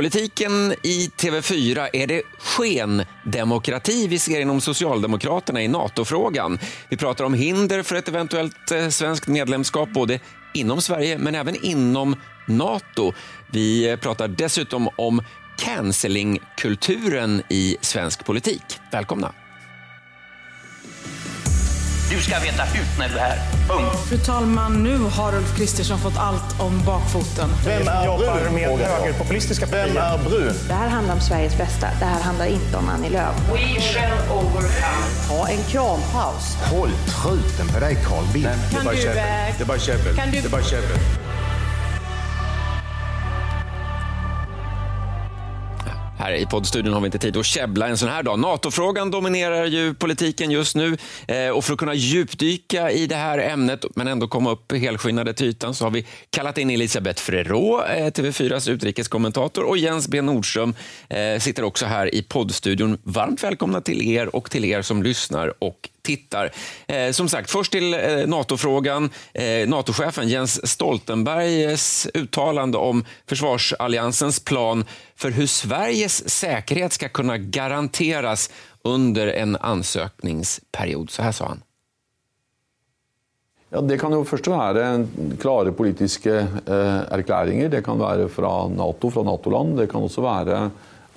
Politiken i TV4, är det skendemokrati vi ser inom Socialdemokraterna i NATO-frågan? Vi pratar om hinder för ett eventuellt eh, svenskt medlemskap både inom Sverige men även inom NATO. Vi eh, pratar dessutom om cancellingkulturen i svensk politik. Välkomna! Du ska veta hut när du är här. Punkt. Fru talman, nu har Ulf Kristersson fått allt om bakfoten. Vem är jobbar brun? med högerpopulistiska Vem är brun? Det här handlar om Sveriges bästa. Det här handlar inte om Annie Lööf. We shall overcome. Ta en krampaus. Håll truten på dig Carl Bildt. Eh, Det är bara käbbel. Det är bara käbbel. Här i poddstudion har vi inte tid att käbbla en sån här dag. NATO-frågan dominerar ju politiken just nu eh, och för att kunna djupdyka i det här ämnet men ändå komma upp helskinnade till ytan så har vi kallat in Elisabeth Frerot, eh, TV4s utrikeskommentator och Jens B Nordström eh, sitter också här i poddstudion. Varmt välkomna till er och till er som lyssnar och tittar. Eh, som sagt, först till eh, NATO-frågan. Eh, NATO-chefen Jens Stoltenbergs uttalande om försvarsalliansens plan för hur Sveriges säkerhet ska kunna garanteras under en ansökningsperiod. Så här sa han. Ja, Det kan jo først være klare politiske eh, erklæringer. Det kan være fra Nato, fra Nato-land. Det kan også være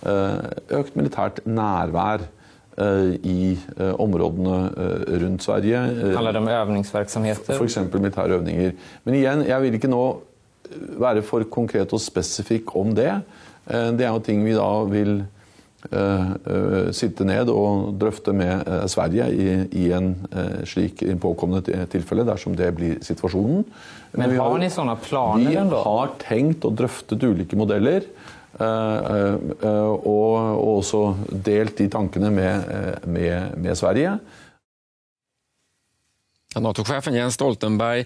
eh, økt militært nærvær i eh, områdene eh, rundt Sverige. Eh, Handlar det om övningsverksamheter? F.eks. militære øvninger. Men igjen, jeg vil ikke nå være for konkret og spesifikk om det. Eh, Det er jo ting vi da vil eh, eh, sitte ned og drøfte med eh, Sverige i, i en eh, slik påkommende tilfelle, dersom det blir situasjonen. Men vi har ni sådana planer Vi ändå? har tenkt og drøftet ulike modeller. Eh, eh, og, og også delt de tankene med, eh, med, med Sverige. NATO-chefen Jens Stoltenberg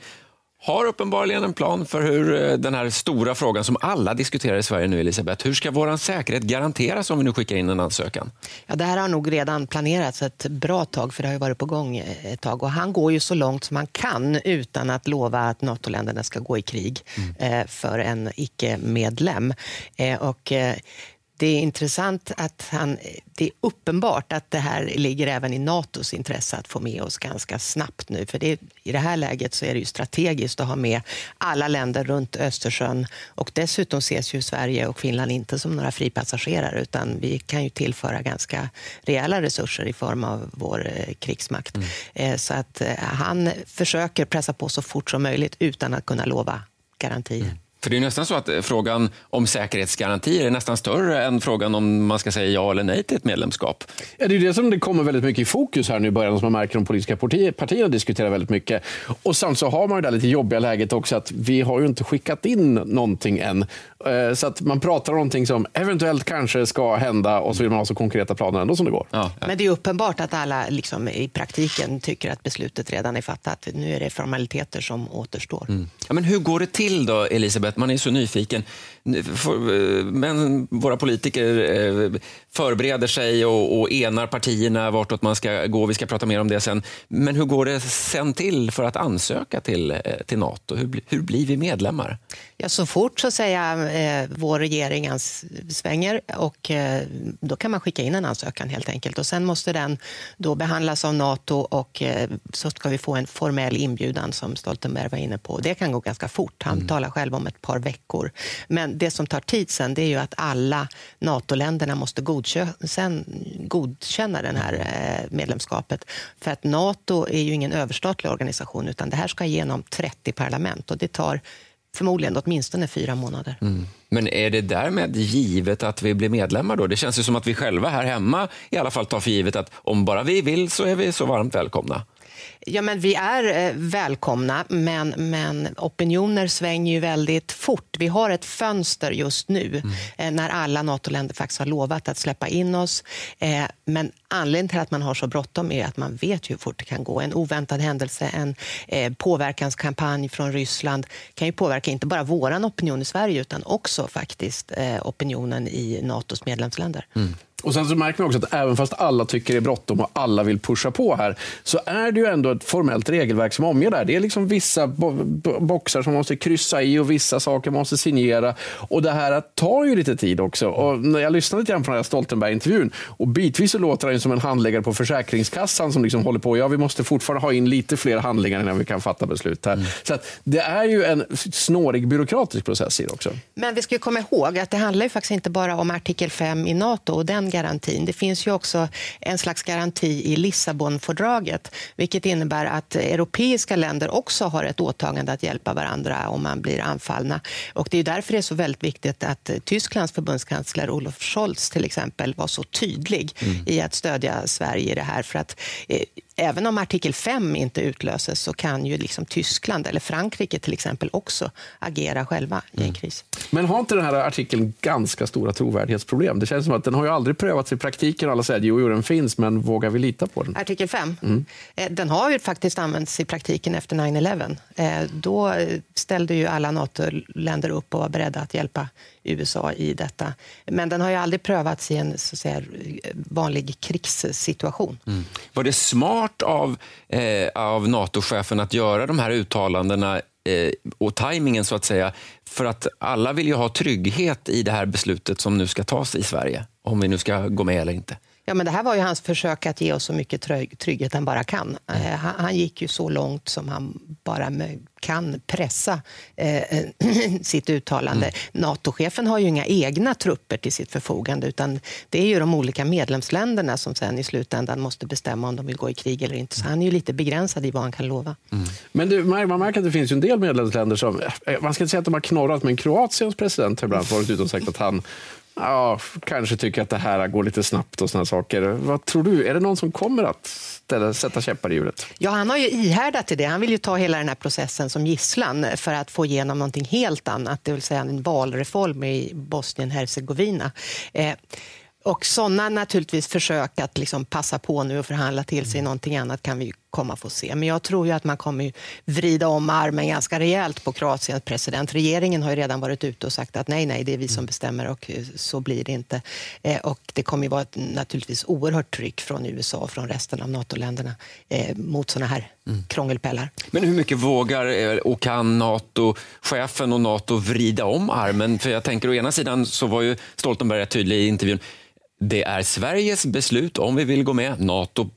har uppenbarligen en plan för hur eh, den här stora frågan som alla diskuterar i Sverige nu, Elisabeth. Hur ska vår säkerhet garanteras om vi nu skickar in en ansökan? Ja, det här har nog redan planerats ett bra tag, för det har ju varit på gång ett tag. Och han går ju så långt som han kan utan att lova att NATO-länderna ska gå i krig eh, för en icke-medlem. Eh, och, eh, det är intressant att han... Det är uppenbart att det här ligger även i Natos intresse att få med oss ganska snabbt nu. För det, i det här läget så är det ju strategiskt att ha med alla länder runt Östersjön. Och dessutom ses ju Sverige och Finland inte som några fripassagerare utan vi kan ju tillföra ganska rejäla resurser i form av vår eh, krigsmakt. Eh, så att eh, han försöker pressa på så fort som möjligt utan att kunna lova garantier. För det är nästan så att eh, frågan om säkerhetsgarantier är nästan större än frågan om man ska säga ja eller nej till ett medlemskap. Ja, det är det som det kommer väldigt mycket i fokus här nu i början, som man märker de politiska parti- partierna diskuterar väldigt mycket. Och sen så har man ju det lite jobbiga läget också att vi har ju inte skickat in någonting än. Eh, Så att man pratar om någonting som eventuellt kanske ska hända och så vill man ha så konkreta planer ändå som det går. Ja. Men det är uppenbart att alla liksom, i praktiken tycker att beslutet redan är fattat. Nu är det formaliteter som återstår. Ja, men hur går det till då, Elisabeth? Man är så nyfiken. Eh, Men våra politiker eh, förbereder sig och, och enar partierna vartåt man ska gå. Vi ska prata mer om det sen. Men hur går det sen till för att ansöka till, eh, till Nato? Hur, hur blir vi medlemmar? Ja, så fort så eh, vår regering svänger och då kan man skicka in en ansökan helt enkelt. Och sen måste den då behandlas av Nato och så ska vi få en formell inbjudan som Stoltenberg var inne på. Det kan gå ganska fort. Han talar själv om ett par veckor. Men det som tar tid sen det är ju att alla NATO-länderna måste godkö- sen godkänna det här eh, medlemskapet. För att Nato är ju ingen överstatlig organisation utan det här ska igenom 30 parlament och det tar förmodligen åtminstone fyra månader. Mm. Men är det därmed givet att vi blir medlemmar då? Det känns ju som att vi själva här hemma i alla fall tar för givet att om bara vi vill så är vi så varmt välkomna. Ja, men vi är eh, välkomna, men, men opinioner svänger ju väldigt fort. Vi har ett fönster just nu eh, när alla NATO-länder faktiskt har lovat att släppa in oss. Eh, men anledningen till att man har så bråttom är att man vet hur fort det kan gå. En oväntad händelse, en påverkanskampanj från Ryssland kan ju påverka inte bara vår opinion i Sverige utan också faktiskt opinionen i Natos medlemsländer. Och sen så märker man också att även fast alla tycker det är bråttom och alla vill pusha på här, så är det ju ändå ett formellt regelverk som omger det här. Det är liksom vissa bo boxar som måste kryssa i och vissa saker måste signera. Och det här tar ju lite tid också. Och när jag lyssnade lite grann på den här Stoltenberg-intervjun och bitvis så låter han som en handläggare på Försäkringskassan som liksom håller på, ja vi måste fortfarande ha in lite fler handlingar innan vi kan fatta beslut här. Mm. Så att det är ju en snårig byråkratisk process i det också. Men vi ska ju komma ihåg att det handlar ju faktiskt inte bara om artikel 5 i Nato och den garantin. Det finns ju också en slags garanti i Lissabonfördraget, vilket innebär att europeiska länder också har ett åtagande att hjälpa varandra om man blir anfallna. Och det är därför det är så väldigt viktigt att Tysklands förbundskansler Olof Scholz till exempel var så tydlig mm. i att stödja Sverige i det här. För att eh, även om artikel 5 inte utlöses så kan ju liksom Tyskland eller Frankrike till exempel också agera själva i en mm. kris. Men har inte den här artikeln ganska stora trovärdighetsproblem? Det känns som att den har ju aldrig prövats i praktiken. Alla säger att jo, den finns, men vågar vi lita på den? Artikel 5? Mm. Eh, den har ju faktiskt använts i praktiken efter 9-11. Eh, då ställde ju alla NATO-länder upp och var beredda att hjälpa USA i detta. Men den har ju aldrig prövats i en så att säga, vanlig krigssituation. Mm. Var det smart av, eh, av NATO-chefen att göra de här uttalandena eh, och tajmingen så att säga, för att alla vill ju ha trygghet i det här beslutet som nu ska tas i Sverige, om vi nu ska gå med eller inte. Ja, men det här var ju hans försök att ge oss så mycket trygghet han bara kan. Mm. Han, han, gick ju så långt som han bara kan pressa eh, sitt uttalande. Mm. NATO-chefen har ju inga egna trupper till sitt förfogande utan det är ju de olika medlemsländerna som sen i slutändan måste bestämma om de vill gå i krig eller inte. Så han är ju lite begränsad i vad han kan lova. Mm. Men det, man märker att det finns en del medlemsländer som, eh, man ska inte säga att de har knorrat, men Kroatiens president har ibland varit ute och sagt att han ja, kanske tycker att det här går lite snabbt och såna saker. Vad tror du? Är det någon som kommer att ställa, sätta käppar i hjulet? Ja, han har ju ihärdat i det. Han vill ju ta hela den här processen som gisslan för att få igenom någonting helt annat, det vill säga en valreform i Bosnien-Hercegovina. Eh, och sådana naturligtvis försök att liksom passa på nu och förhandla till sig någonting annat kan vi komma få se. Men jag tror ju att man kommer vrida om armen ganska rejält på Kroatiens president. Regeringen har ju redan varit ute och sagt att nej, nej, det är vi som bestämmer och eh, så blir det inte. Eh, och det kommer ju vara ett naturligtvis oerhört tryck från USA och från resten av NATO-länderna eh, mot sådana här mm. krångelpellar. Men hur mycket vågar och kan NATO-chefen och NATO vrida om armen? För jag tänker å ena sidan så var ju Stoltenberg tydlig i intervjun det är Sveriges beslut om vi vill gå med. Nato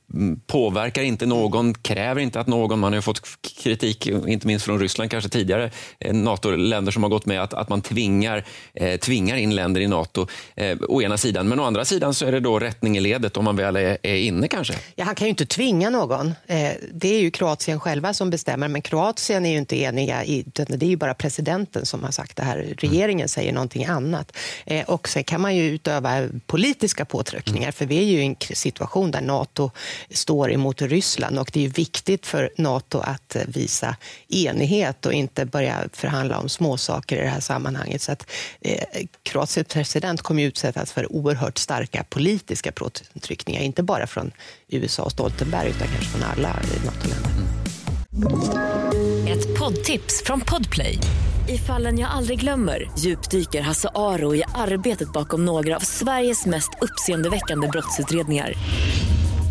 påverkar inte någon, kräver inte att någon, man har fått kritik, inte minst från Ryssland kanske tidigare, eh, NATO-länder som har gått med att, att man tvingar, eh, tvingar in länder i Nato, eh, å ena sidan. Men å andra sidan så är det då rättning i ledet om man väl är, är inne kanske. Ja, han kan ju inte tvinga någon. Eh, det är ju Kroatien själva som bestämmer, men Kroatien är ju inte eniga. I, det är ju bara presidenten som har sagt det här. Regeringen mm. säger någonting annat. Eh, och sen kan man ju utöva politiska påtryckningar, mm. för vi är ju i en situation där Nato står emot Ryssland. Och det är viktigt för Nato att eh, visa enighet och inte börja förhandla om småsaker i det här sammanhanget. Så att, eh, Kroatiens president kommer utsättas för oerhört starka politiska påtryckningar, inte bara från USA och Stoltenberg, utan kanske från alla NATO-länder. Ett poddtips från Podplay. I fallen jag aldrig glömmer djupdyker Hasse Aro i arbetet bakom några av Sveriges mest uppseendeväckande brottsutredningar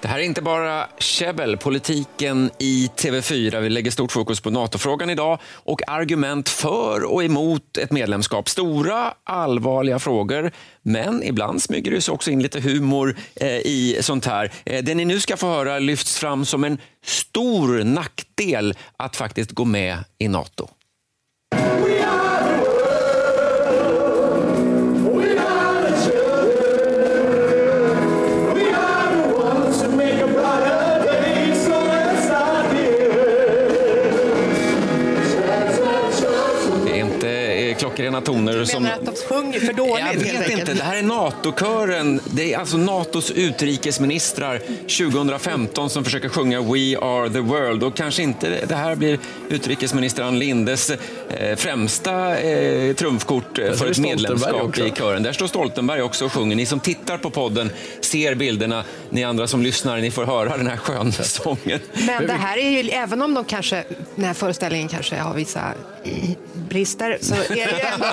Det här är inte bara käbbel, politiken i TV4. Vi lägger stort fokus på NATO-frågan idag och argument för och emot ett medlemskap. Stora, allvarliga frågor, men ibland smyger det sig också in lite humor eh, i sånt här. Eh, det ni nu ska få höra lyfts fram som en stor nackdel att faktiskt gå med i NATO. Sköna toner. Du som... menar att de sjunger för dåligt? Jag vet enkelt? inte. Det här är NATO-kören. Det är alltså NATOs utrikesministrar 2015 som försöker sjunga We are the world. Och kanske inte det här blir utrikesminister Ann Lindes eh, främsta eh, trumfkort för ett medlemskap i kören. Där står Stoltenberg också och sjunger. Ni som tittar på podden ser bilderna. Ni andra som lyssnar, ni får höra den här sköna sången. Men det här är ju, även om de kanske, den här föreställningen kanske har vissa brister, så är det, ju ändå,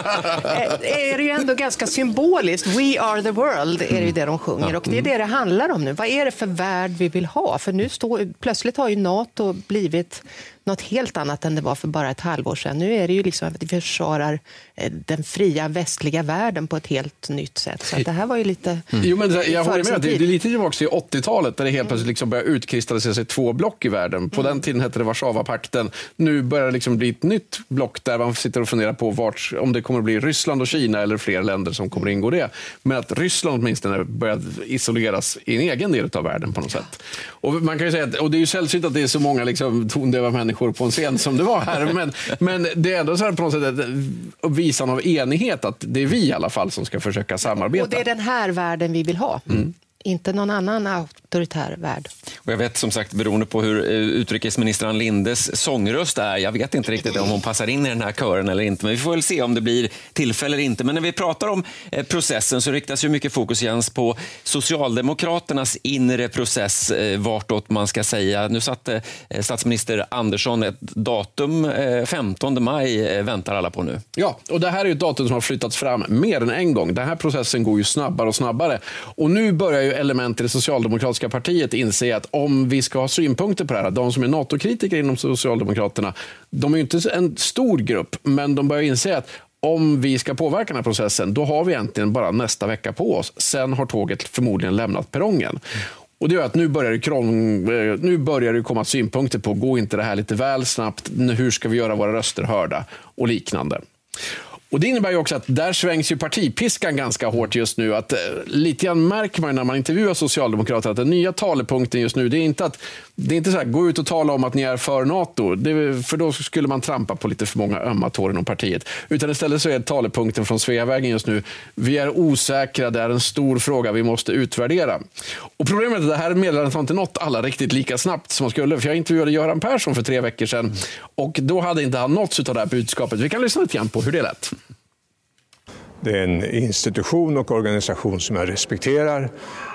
är det ju ändå ganska symboliskt. We are the world är det ju det de sjunger och det är det det handlar om nu. Vad är det för värld vi vill ha? För nu står, plötsligt har ju NATO blivit något helt annat än det var för bara ett halvår sedan. Nu är det ju liksom att vi försvarar eh, den fria västliga världen på ett helt nytt sätt. Så det här var ju lite Jo, men det- jag håller med. Det, det är lite tillbaka till 80-talet där det helt plötsligt liksom började utkristallisera sig två block i världen. På den tiden hette det Warszawapakten. Nu börjar det liksom bli ett nytt block där man sitter och funderar på vart, om det kommer att bli Ryssland och Kina eller fler länder som kommer att ingå det. Men att Ryssland åtminstone börjat isoleras i en egen del av världen på något sätt. Och man kan säga att, och det är ju sällsynt att det är så många liksom tondöva människor på en scen som det var här. Men, men det är ändå så här på något sätt ett visan av enighet att det är vi i alla fall som ska försöka samarbeta. Och det är den här världen vi vill ha. Inte någon annan auktoritär värld. Och jag vet som sagt, beroende på hur eh, utrikesminister Ann Lindes sångröst är, jag vet inte riktigt om hon passar in i den här kören eller inte, men vi får väl se om det blir tillfälle eller inte. Men när vi pratar om eh, processen så riktas ju mycket fokus, Jens, på Socialdemokraternas inre process, eh, vartåt man ska säga. Nu satte statsminister Andersson ett datum, eh, 15 maj väntar alla på nu. Ja, och det här är ju ett datum som har flyttats fram mer än en gång. Den här processen går ju snabbare och snabbare. Och nu börjar ju element i det socialdemokratiska partiet inse att om vi ska ha synpunkter på det här, de som är NATO-kritiker inom Socialdemokraterna, de är ju inte en stor grupp, men de börjar inse att om vi ska påverka den här processen, då har vi egentligen bara nästa vecka på oss. Sen har tåget förmodligen lämnat perrongen. Och det gör att nu börjar, det krång, eh, nu börjar det komma synpunkter på, går inte det här lite väl snabbt? Hur ska vi göra våra röster hörda? Och liknande. Och Det innebär ju också att där svängs ju partipiskan ganska hårt just nu. Att, eh, lite grann märker man när man intervjuar socialdemokrater att den nya talepunkten just nu, det är inte att det är inte så här, gå ut och tala om att ni är för NATO, det, för då skulle man trampa på lite för många ömma tår inom partiet. Utan istället så är talepunkten från Sveavägen just nu, vi är osäkra, det är en stor fråga, vi måste utvärdera. Och problemet är att det här meddelandet har inte nått alla riktigt lika snabbt som man skulle. För jag intervjuade Göran Persson för tre veckor sedan och då hade inte han nåtts av det här budskapet. Vi kan lyssna lite grann på hur det lät. Det är en institution och organisation som jag respekterar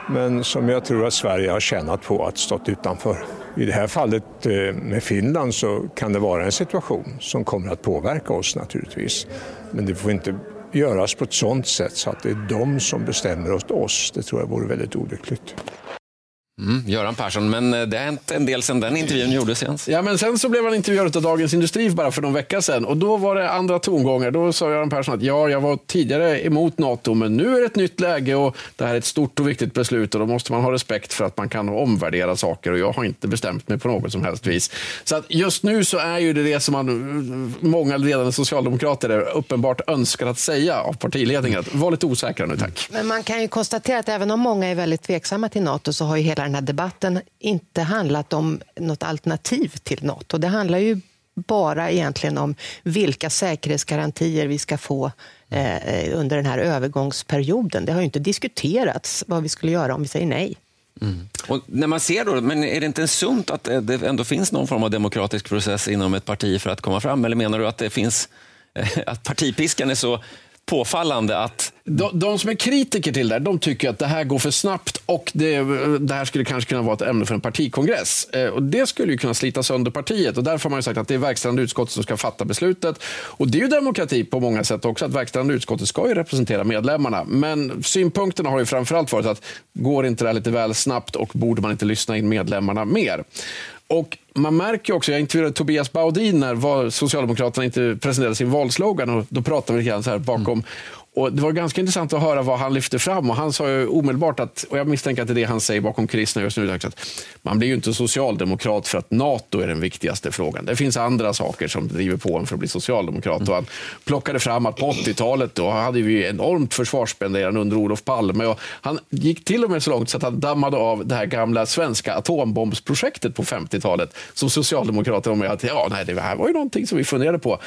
men som jag tror att Sverige har tjänat på att stått utanför. I det här fallet eh, med Finland så kan det vara en situation som kommer att påverka oss naturligtvis. Men det får inte göras på ett sådant sätt så att det är de som bestämmer åt oss. Det tror jag vore väldigt olyckligt. Mm, Göran Persson, men eh, det har hänt en del sedan den intervjun gjordes, Jens. Ja, men sen så blev han intervjuad av Dagens Industri bara för någon vecka sedan och då var det andra tongångar. Då sa Göran Persson att ja, jag var tidigare emot NATO, men nu är det ett nytt läge och det här är ett stort och viktigt beslut och då måste man ha respekt för att man kan omvärdera saker och jag har inte bestämt mig på något som helst vis. Så att just nu så är ju det det som man, många ledande socialdemokrater är uppenbart önskar att säga av partiledningen. Att Var lite osäkra nu, tack. Men man kan ju konstatera att även om många är väldigt tveksamma till Nato så har ju hela den här debatten inte handlat om något alternativ till Nato. Det handlar ju bara egentligen om vilka säkerhetsgarantier vi ska få eh, under den här övergångsperioden. Det har ju inte diskuterats vad vi skulle göra om vi säger nej. Mm. Och när man ser då, men är det inte sunt att eh, det ändå finns någon form av demokratisk process inom ett parti för att komma fram? Eller menar du att det finns, eh, att partipiskan är så påfallande att De, de som är kritiker till det här, de tycker att det här går för snabbt och det, det här skulle kanske kunna vara ett ämne för en partikongress. Eh, och det skulle ju kunna slita sönder partiet och därför har man ju sagt att det är verkställande utskottet som ska fatta beslutet. Och det är ju demokrati på många sätt också, att verkställande utskottet ska ju representera medlemmarna. Men synpunkterna har ju framförallt varit att går inte det här lite väl snabbt och borde man inte lyssna in medlemmarna mer? Och man märker också, jag intervjuade Tobias Baudin när Socialdemokraterna inte presenterade sin valslogan och då pratade vi lite grann så här bakom. Mm. Och Det var ganska intressant att höra vad han lyfte fram. Och Han sa ju omedelbart, att, och jag misstänker att det är det han säger bakom kulisserna just nu, att man blir ju inte socialdemokrat för att NATO är den viktigaste frågan. Det finns andra saker som driver på en för att bli socialdemokrat. Och han plockade fram att på 80-talet då hade vi enormt försvarsspenderande under Olof Palme. Och han gick till och med så långt så att han dammade av det här gamla svenska atombombsprojektet på 50-talet som Socialdemokraterna var med att ja, nej, det här var ju någonting som vi funderade på.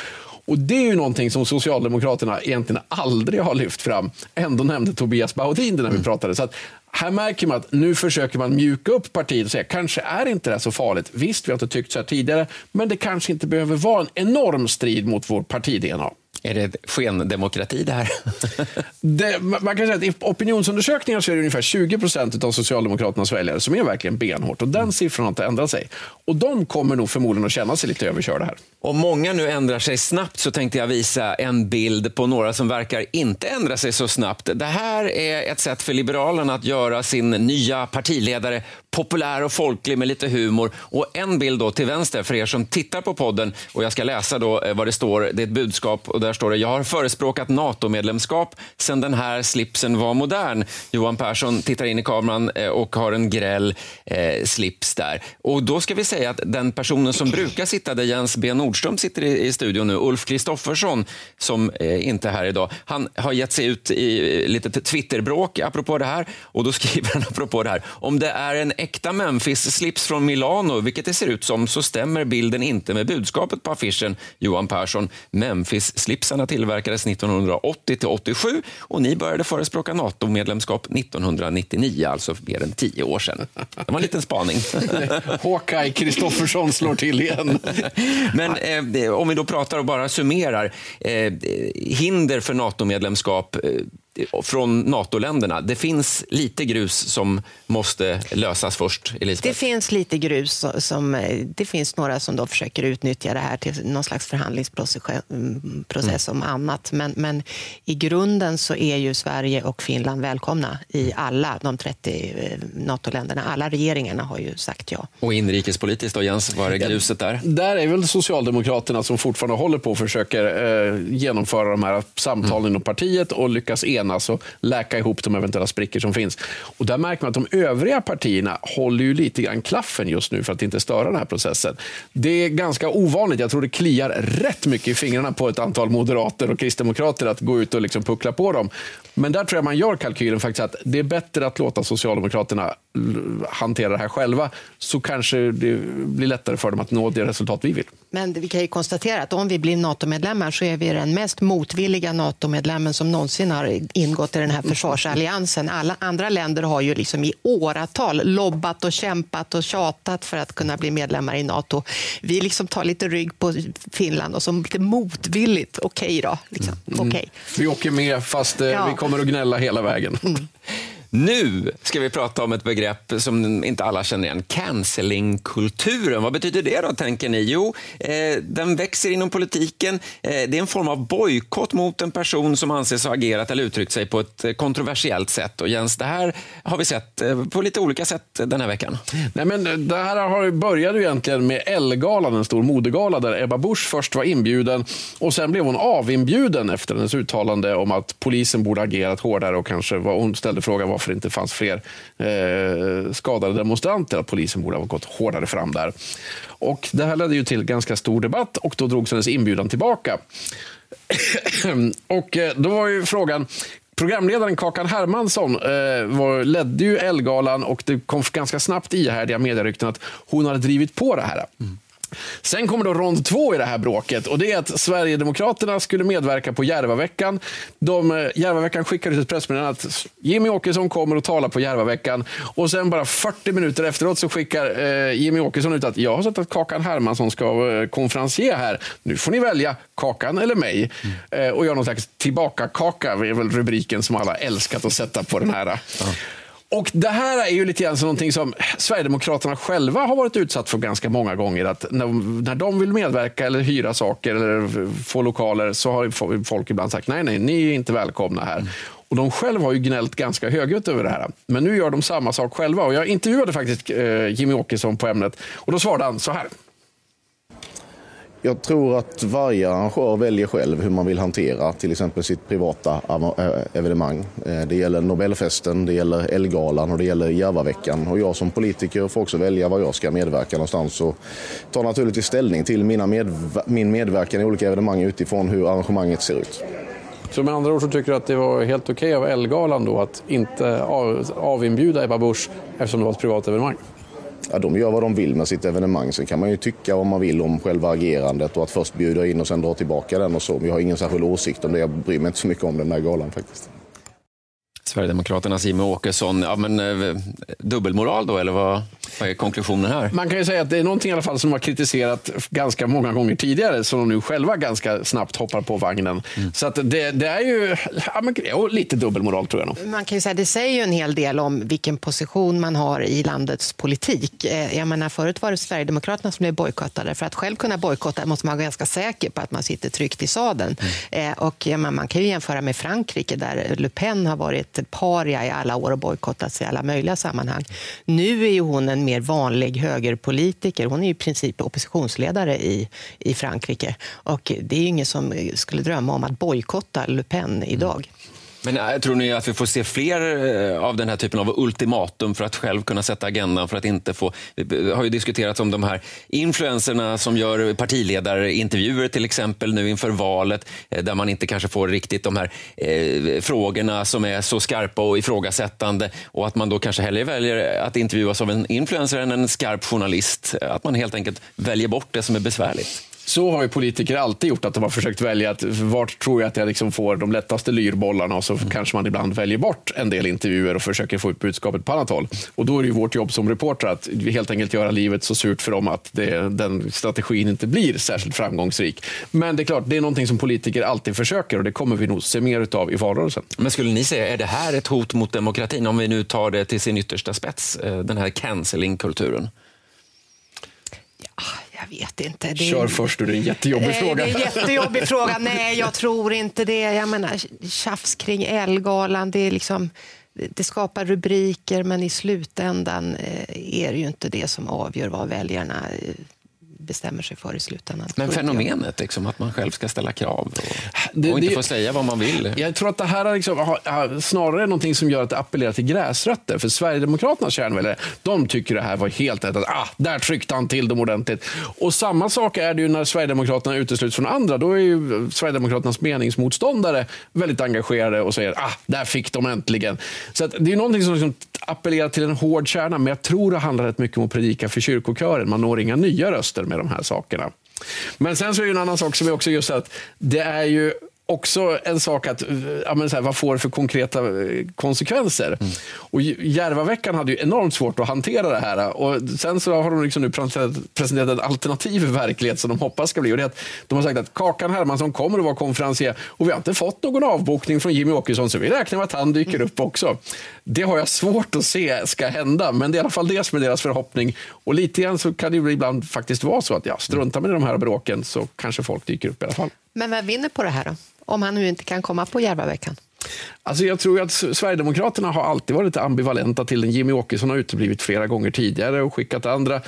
Och Det är ju någonting som Socialdemokraterna egentligen aldrig har lyft fram. Ändå nämnde Tobias Baudin när vi pratade. Så att här märker man att nu försöker man mjuka upp partiet och säga kanske är inte det så farligt. Visst, vi har inte tyckt så här tidigare, men det kanske inte behöver vara en enorm strid mot vår parti-DNA. Är det skendemokrati det här? det, man kan säga att i opinionsundersökningar så är det ungefär 20 procent av Socialdemokraternas väljare som är verkligen benhårt. Och den siffran har inte ändrat sig. Och de kommer nog förmodligen att känna sig lite överkörda här. Om många nu ändrar sig snabbt så tänkte jag visa en bild på några som verkar inte ändra sig så snabbt. Det här är ett sätt för Liberalerna att göra sin nya partiledare populär och folklig med lite humor. Och en bild då till vänster för er som tittar på podden och jag ska läsa då vad det står. Det är ett budskap och där står det, jag har förespråkat NATO-medlemskap sedan den här slipsen var modern. Johan Persson tittar in i kameran eh, och har en gräll eh, slips där. Och då ska vi säga att den personen som brukar sitta där Jens B Nordström sitter i, i studion nu, Ulf Kristoffersson, som eh, inte är här idag, han har gett sig ut i eh, lite Twitterbråk apropå det här. Och då skriver han apropå det här, om det är en äkta Memphis-slips från Milano, vilket det ser ut som, så stämmer bilden inte med budskapet på affischen, Johan Persson. Memphis-slipsarna tillverkades 1980 till 87 och ni började förespråka NATO-medlemskap 1999, alltså mer än tio år sedan. Det var en liten spaning. Håkai Kristoffersson slår till igen. Men eh, om vi då pratar och bara summerar, eh, hinder för NATO-medlemskap eh, från NATO-länderna. Det finns lite grus som måste lösas först, Elisabeth. Det finns lite grus. Som, det finns några som då försöker utnyttja det här till någon slags förhandlingsprocess mm, om annat. Men, men i grunden så är ju Sverige och Finland välkomna i alla de 30 NATO-länderna. Alla regeringarna har ju sagt ja. Och inrikespolitiskt då, Jens, var är gruset där? Där är väl Socialdemokraterna som fortfarande håller på och försöker eh, genomföra de här samtalen mm. inom partiet och lyckas enas alltså, och läka ihop de eventuella sprickor som finns. Och där märker man att de övriga partierna håller ju lite grann klaffen just nu för att inte störa den här processen. Det är ganska ovanligt. Jag tror det kliar rätt mycket i fingrarna på ett antal moderater och kristdemokrater att gå ut och liksom puckla på dem. Men där tror jag man gör kalkylen faktiskt att det är bättre att låta Socialdemokraterna hantera det här själva så kanske det blir lättare för dem att nå det resultat vi vill. Men vi kan ju konstatera att om vi blir NATO-medlemmar så är vi den mest motvilliga NATO-medlemmen som någonsin har ingått i den här försvarsalliansen. Alla andra länder har ju liksom i åratal lobbat och kämpat och tjatat för att kunna bli medlemmar i NATO. Vi liksom tar lite rygg på Finland och som lite motvilligt, okej okay då. Liksom. Mm. Okay. Vi åker med fast eh, ja. vi kommer att gnälla hela vägen. Mm. Nu ska vi prata om ett begrepp som inte alla känner igen. Cancellingkulturen. Vad betyder det då, tänker ni? Jo, eh, den växer inom politiken. Eh, det är en form av bojkott mot en person som anses ha agerat eller uttryckt sig på ett eh, kontroversiellt sätt. Och Jens, det här har vi sett eh, på lite olika sätt den här veckan. Nej, men eh, det här har började egentligen med Ellegalan, en stor modegala där Ebba Busch först var inbjuden och sen blev hon avinbjuden efter hennes uttalande om att polisen borde agerat hårdare och kanske var, hon ställde frågan varför det inte fanns fler eh, skadade demonstranter, att polisen borde ha gått hårdare fram där. Och det här ledde ju till ganska stor debatt och då drogs hennes inbjudan tillbaka. och eh, då var ju frågan, Programledaren Kakan Hermansson eh, var, ledde ju Elgalan och det kom ganska snabbt ihärdiga medierykten att hon hade drivit på det här. Mm. Sen kommer då rond två i det här bråket och det är att Sverigedemokraterna skulle medverka på Järvaveckan. De, eh, Järvaveckan skickade ut ett pressmeddelande att Jimmy Åkesson kommer att tala på Järvaveckan och sen bara 40 minuter efteråt så skickar eh, Jimmy Åkesson ut att jag har sett att Kakan Hermansson ska eh, konferencier här. Nu får ni välja Kakan eller mig. Mm. Eh, och gör någon slags tillbaka-kaka, är väl rubriken som alla älskat att sätta på den här. Ja. Och Det här är ju lite grann som någonting som Sverigedemokraterna själva har varit utsatt för ganska många gånger. Att när, när de vill medverka eller hyra saker eller få lokaler så har folk ibland sagt nej, nej, ni är inte välkomna här. Mm. Och De själva har ju gnällt ganska högljutt över det här. Men nu gör de samma sak själva. Och Jag intervjuade faktiskt eh, Jimmy Åkesson på ämnet och då svarade han så här. Jag tror att varje arrangör väljer själv hur man vill hantera till exempel sitt privata eh, evenemang. Eh, det gäller Nobelfesten, det gäller Elgalan och det gäller Järvaveckan. Och jag som politiker får också välja var jag ska medverka någonstans och tar naturligtvis ställning till mina medver min medverkan i olika evenemang utifrån hur arrangemanget ser ut. Så med andra ord så tycker du att det var helt okej okay av Elgalan då att inte avinbjuda Ebba Busch eftersom det var ett privat evenemang? Ja, de gör vad de vill med sitt evenemang. Sen kan man ju tycka vad man vill om själva agerandet och att först bjuda in och sen dra tillbaka den och så. Men jag har ingen särskild åsikt om det. Jag bryr mig inte så mycket om den där galan faktiskt. Sverigedemokraternas Jimmie Åkesson. Ja, men, eh, dubbelmoral då, eller vad, vad är konklusionen här? Man kan ju säga att det är någonting i alla fall som de har kritiserat ganska många gånger tidigare som de nu själva ganska snabbt hoppar på vagnen. Mm. Så att det, det, är ju ja, men, lite dubbelmoral tror jag nog. Man kan ju säga det säger ju en hel del om vilken position man har i landets politik. Eh, jag menar, förut var det Sverigedemokraterna som blev bojkottade. För att själv kunna bojkotta måste man vara ganska säker på att man sitter tryggt i sadeln. Mm. Eh, och, ja, man kan ju jämföra med Frankrike där Le Pen har varit paria i alla år och bojkottats i alla möjliga sammanhang. Nu är ju hon en mer vanlig högerpolitiker. Hon är i princip oppositionsledare i, i Frankrike. Och det är ju ingen som skulle drömma om att bojkotta Le Pen idag. Mm. Men äh, tror ni att vi får se fler eh, av den här typen av ultimatum för att själv kunna sätta agendan för att inte få... Det har ju diskuterats om de här influenserna som gör partiledarintervjuer till exempel nu inför valet eh, där man inte kanske får riktigt de här eh, frågorna som är så skarpa och ifrågasättande och att man då kanske hellre väljer att intervjuas av en influencer än en skarp journalist. Att man helt enkelt väljer bort det som är besvärligt. Så har ju politiker alltid gjort, att de har försökt välja att vart tror jag att jag liksom får de lättaste lyrbollarna och så mm. kanske man ibland väljer bort en del intervjuer och försöker få ut budskapet på annat håll. Och då är det ju vårt jobb som reporter att helt enkelt göra livet så surt för dem att det, den strategin inte blir särskilt framgångsrik. Men det är klart, det är någonting som politiker alltid försöker och det kommer vi nog se mer av i valrörelsen. Men skulle ni säga, är det här ett hot mot demokratin om vi nu tar det till sin yttersta spets, eh, den här cancelling-kulturen? Jag vet inte. Det Kör först det är en jättejobbig fråga. Det är en jättejobbig fråga. Nej, jag tror inte det. Jag menar, tjafs kring Elgalan, det, är liksom, det skapar rubriker men i slutändan eh, är det ju inte det som avgör vad väljarna eh, bestämmer sig för i slutändan. Men fenomenet, liksom, att man själv ska ställa krav och, det, och inte det, få säga vad man vill. Jag tror att det här är liksom, snarare någonting som gör att det appellerar till gräsrötter. För Sverigedemokraternas kärnväljare, de tycker det här var helt rätt. Att, ah, där tryckte han till dem ordentligt. Och samma sak är det ju när Sverigedemokraterna utesluts från andra. Då är ju Sverigedemokraternas meningsmotståndare väldigt engagerade och säger ah, där fick de äntligen. Så det är någonting som liksom appellerar till en hård kärna. Men jag tror det handlar rätt mycket om att predika för kyrkokören. Man når inga nya röster med de här sakerna. Men sen så är det en annan sak som är också just att det är ju också en sak att, ja, men så här, vad får det för konkreta eh, konsekvenser? Mm. Och Järvaveckan hade ju enormt svårt att hantera det här. Och sen så har de liksom nu presenterat en alternativ verklighet som de hoppas ska bli. Och det att de har sagt att Kakan Hermansson kommer att vara konferencier och vi har inte fått någon avbokning från Jimmy Åkesson så vi räknar med att han dyker upp också. Det har jag svårt att se ska hända, men det är i alla fall det som är deras förhoppning. Och lite grann så kan det ju ibland faktiskt vara så att ja, strunta med de här bråken så kanske folk dyker upp i alla fall. Men vem vinner på det här då? Om han nu inte kan komma på Järvaveckan? Alltså jag tror att Sverigedemokraterna har alltid varit ambivalenta till den. Jimmy Åkesson har uteblivit flera gånger tidigare och skickat andra.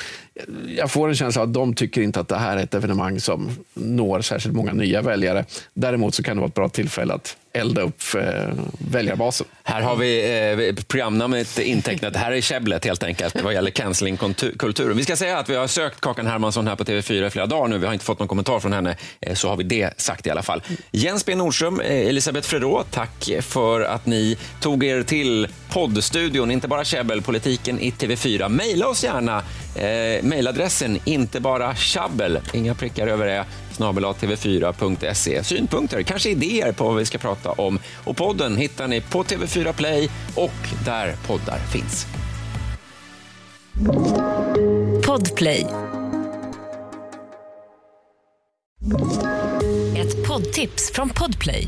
Jag får en känsla av att de tycker inte att det här är ett evenemang som når särskilt många nya väljare. Däremot så kan det vara ett bra tillfälle att elda upp eh, väljarbasen. Här har vi eh, programnamnet intecknat. Här är käbblet helt enkelt vad gäller cancellingkulturen. Vi ska säga att vi har sökt Kakan Hermansson här på TV4 i flera dagar nu. Vi har inte fått någon kommentar från henne, eh, så har vi det sagt i alla fall. Jens B Nordström, eh, Elisabeth Fredå, tack för att ni tog er till poddstudion, inte bara käbbelpolitiken i TV4. Mejla oss gärna. Eh, mailadressen inte bara tjabbel, inga prickar över det, tv4.se. Synpunkter, kanske idéer på vad vi ska prata om. Och podden hittar ni på TV4 Play och där poddar finns. Podplay. Ett poddtips från Podplay.